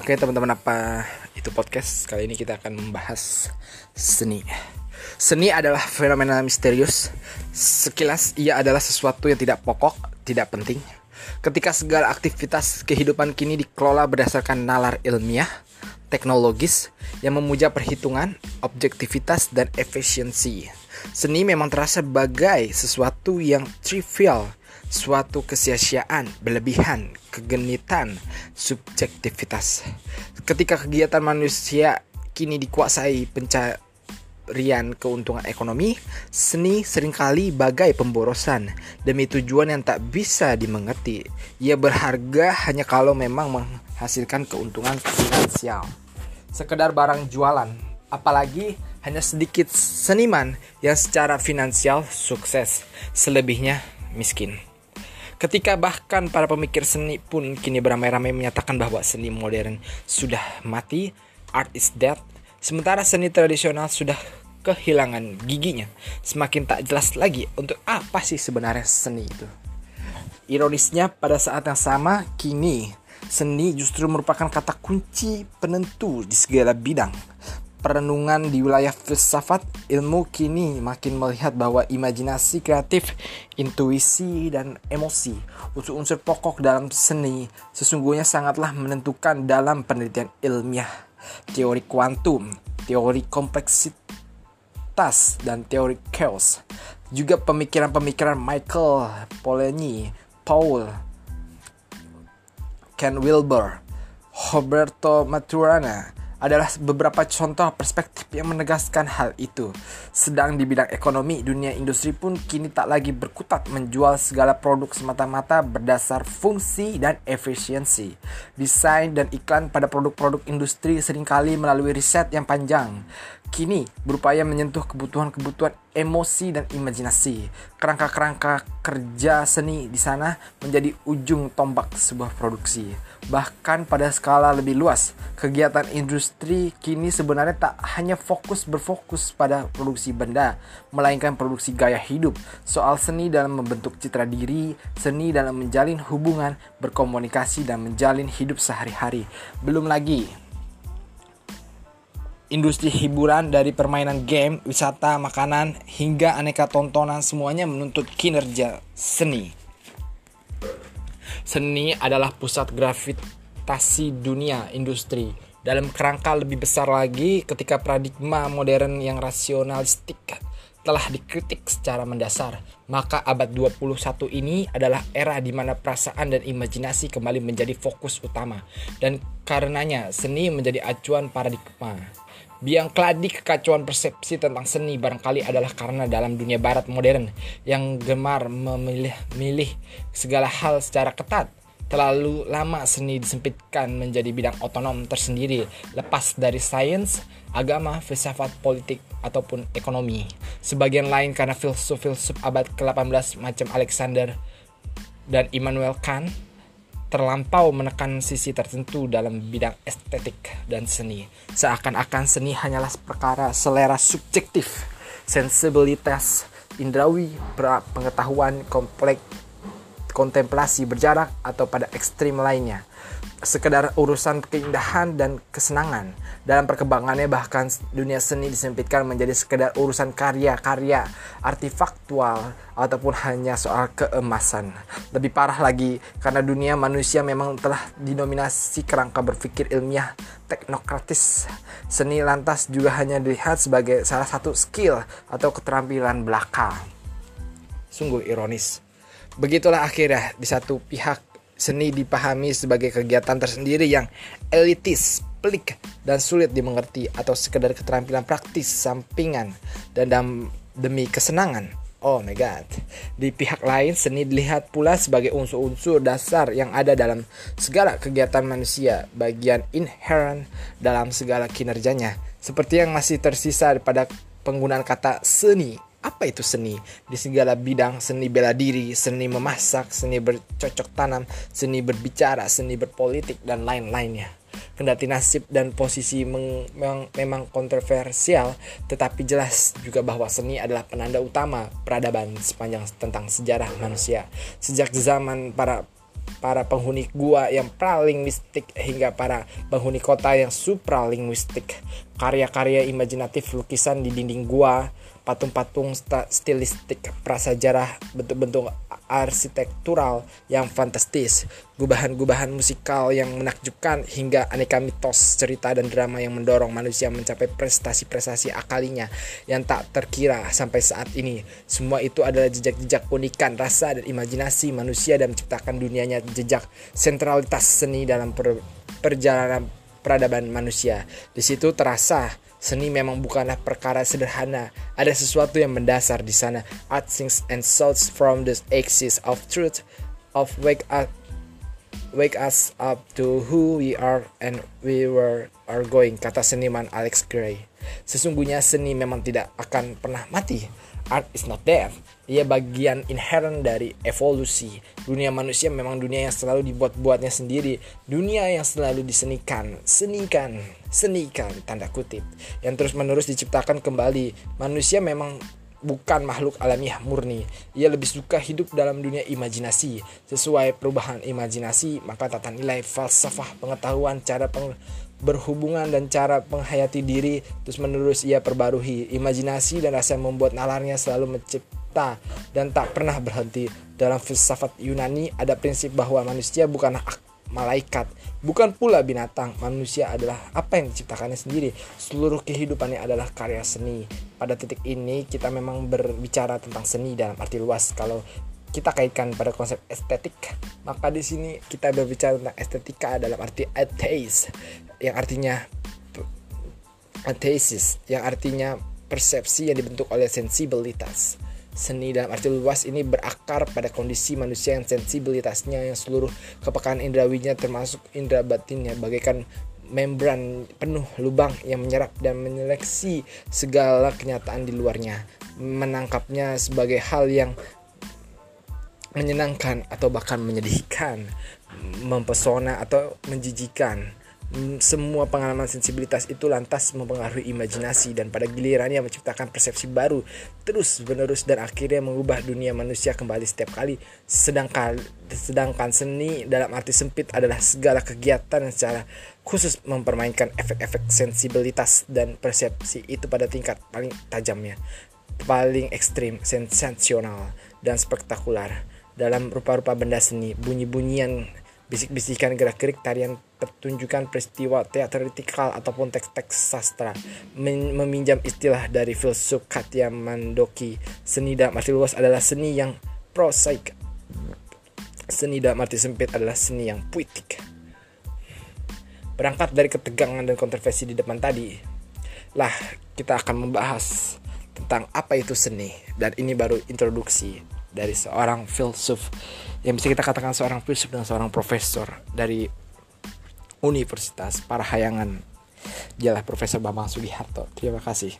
Oke teman-teman apa itu podcast kali ini kita akan membahas seni. Seni adalah fenomena misterius. Sekilas ia adalah sesuatu yang tidak pokok, tidak penting. Ketika segala aktivitas kehidupan kini dikelola berdasarkan nalar ilmiah, teknologis yang memuja perhitungan, objektivitas dan efisiensi. Seni memang terasa sebagai sesuatu yang trivial, suatu kesia-siaan, berlebihan, kegenitan, subjektivitas. Ketika kegiatan manusia kini dikuasai pencarian keuntungan ekonomi, seni sering kali bagai pemborosan demi tujuan yang tak bisa dimengerti. Ia berharga hanya kalau memang menghasilkan keuntungan finansial. Sekedar barang jualan, apalagi hanya sedikit seniman yang secara finansial sukses, selebihnya miskin. Ketika bahkan para pemikir seni pun kini beramai-ramai menyatakan bahwa seni modern sudah mati, art is dead, sementara seni tradisional sudah kehilangan giginya. Semakin tak jelas lagi untuk apa sih sebenarnya seni itu. Ironisnya pada saat yang sama kini seni justru merupakan kata kunci penentu di segala bidang perenungan di wilayah filsafat ilmu kini makin melihat bahwa imajinasi kreatif, intuisi, dan emosi unsur-unsur pokok dalam seni sesungguhnya sangatlah menentukan dalam penelitian ilmiah teori kuantum, teori kompleksitas, dan teori chaos. Juga pemikiran-pemikiran Michael Polanyi, Paul, Ken Wilber, Roberto Maturana, adalah beberapa contoh perspektif yang menegaskan hal itu. Sedang di bidang ekonomi, dunia industri pun kini tak lagi berkutat menjual segala produk semata-mata berdasar fungsi dan efisiensi. Desain dan iklan pada produk-produk industri sering kali melalui riset yang panjang. Kini berupaya menyentuh kebutuhan-kebutuhan emosi dan imajinasi. Kerangka-kerangka kerja seni di sana menjadi ujung tombak sebuah produksi. Bahkan pada skala lebih luas, kegiatan industri kini sebenarnya tak hanya fokus berfokus pada produksi benda, melainkan produksi gaya hidup. Soal seni dalam membentuk citra diri, seni dalam menjalin hubungan, berkomunikasi dan menjalin hidup sehari-hari. Belum lagi industri hiburan dari permainan game, wisata, makanan, hingga aneka tontonan semuanya menuntut kinerja seni. Seni adalah pusat gravitasi dunia industri. Dalam kerangka lebih besar lagi ketika paradigma modern yang rasionalistik telah dikritik secara mendasar, maka abad 21 ini adalah era di mana perasaan dan imajinasi kembali menjadi fokus utama dan karenanya seni menjadi acuan paradigma. Biang keladi kekacauan persepsi tentang seni barangkali adalah karena dalam dunia barat modern yang gemar memilih-milih segala hal secara ketat, terlalu lama seni disempitkan menjadi bidang otonom tersendiri lepas dari sains, agama, filsafat, politik, ataupun ekonomi. Sebagian lain karena filsuf-filsuf abad ke-18 macam Alexander dan Immanuel Kant terlampau menekan sisi tertentu dalam bidang estetik dan seni. Seakan-akan seni hanyalah perkara selera subjektif, sensibilitas indrawi, pengetahuan kompleks, kontemplasi berjarak atau pada ekstrim lainnya sekedar urusan keindahan dan kesenangan. Dalam perkembangannya bahkan dunia seni disempitkan menjadi sekedar urusan karya-karya artifaktual ataupun hanya soal keemasan. Lebih parah lagi karena dunia manusia memang telah dinominasi kerangka berpikir ilmiah teknokratis. Seni lantas juga hanya dilihat sebagai salah satu skill atau keterampilan belaka. Sungguh ironis. Begitulah akhirnya di satu pihak Seni dipahami sebagai kegiatan tersendiri yang elitis, pelik, dan sulit dimengerti atau sekedar keterampilan praktis sampingan dan demi kesenangan. Oh my god. Di pihak lain, seni dilihat pula sebagai unsur-unsur dasar yang ada dalam segala kegiatan manusia, bagian inherent dalam segala kinerjanya, seperti yang masih tersisa pada penggunaan kata seni apa itu seni di segala bidang seni bela diri seni memasak seni bercocok tanam seni berbicara seni berpolitik dan lain-lainnya kendati nasib dan posisi memang, memang kontroversial tetapi jelas juga bahwa seni adalah penanda utama peradaban sepanjang tentang sejarah manusia sejak zaman para para penghuni gua yang pralinguistik hingga para penghuni kota yang supralinguistik. Karya-karya imajinatif lukisan di dinding gua, patung-patung stilistik prasejarah, bentuk-bentuk arsitektural yang fantastis, gubahan-gubahan musikal yang menakjubkan, hingga aneka mitos, cerita, dan drama yang mendorong manusia mencapai prestasi-prestasi akalinya yang tak terkira sampai saat ini. Semua itu adalah jejak-jejak unikan rasa dan imajinasi manusia dan menciptakan dunianya jejak sentralitas seni dalam per perjalanan peradaban manusia. Di situ terasa Seni memang bukanlah perkara sederhana. Ada sesuatu yang mendasar di sana. Art sings and shouts from the axis of truth of wake up wake us up to who we are and we were are going kata seniman Alex Gray. Sesungguhnya seni memang tidak akan pernah mati art is not death. Ia bagian inherent dari evolusi. Dunia manusia memang dunia yang selalu dibuat-buatnya sendiri. Dunia yang selalu disenikan, senikan, senikan, tanda kutip. Yang terus-menerus diciptakan kembali. Manusia memang bukan makhluk alamiah murni. Ia lebih suka hidup dalam dunia imajinasi. Sesuai perubahan imajinasi, maka tata nilai, falsafah, pengetahuan, cara peng berhubungan dan cara menghayati diri terus menerus ia perbarui imajinasi dan rasa membuat nalarnya selalu mencipta dan tak pernah berhenti dalam filsafat Yunani ada prinsip bahwa manusia bukanlah malaikat bukan pula binatang manusia adalah apa yang diciptakannya sendiri. Seluruh kehidupannya adalah karya seni. Pada titik ini kita memang berbicara tentang seni dalam arti luas. Kalau kita kaitkan pada konsep estetik maka di sini kita berbicara tentang estetika dalam arti atheist yang artinya athesis yang artinya persepsi yang dibentuk oleh sensibilitas seni dalam arti luas ini berakar pada kondisi manusia yang sensibilitasnya yang seluruh kepekaan indrawinya termasuk indera batinnya bagaikan membran penuh lubang yang menyerap dan menyeleksi segala kenyataan di luarnya menangkapnya sebagai hal yang menyenangkan atau bahkan menyedihkan, mempesona atau menjijikan. Semua pengalaman sensibilitas itu lantas mempengaruhi imajinasi dan pada gilirannya menciptakan persepsi baru terus menerus dan akhirnya mengubah dunia manusia kembali setiap kali. Sedangkan sedangkan seni dalam arti sempit adalah segala kegiatan yang secara khusus mempermainkan efek-efek sensibilitas dan persepsi itu pada tingkat paling tajamnya paling ekstrim sensasional dan spektakular. Dalam rupa-rupa benda seni, bunyi-bunyian, bisik-bisikan gerak-gerik tarian pertunjukan peristiwa teatrikal ataupun teks-teks sastra. Meminjam istilah dari filsuf Katya Mandoki. Seni dalam arti luas adalah seni yang prosaik. Seni dalam arti sempit adalah seni yang puitik. Berangkat dari ketegangan dan kontroversi di depan tadi lah kita akan membahas tentang apa itu seni. Dan ini baru introduksi dari seorang filsuf yang bisa kita katakan seorang filsuf dan seorang profesor dari Universitas Parahayangan. Jalah Profesor Bambang Sugiharto. Terima kasih.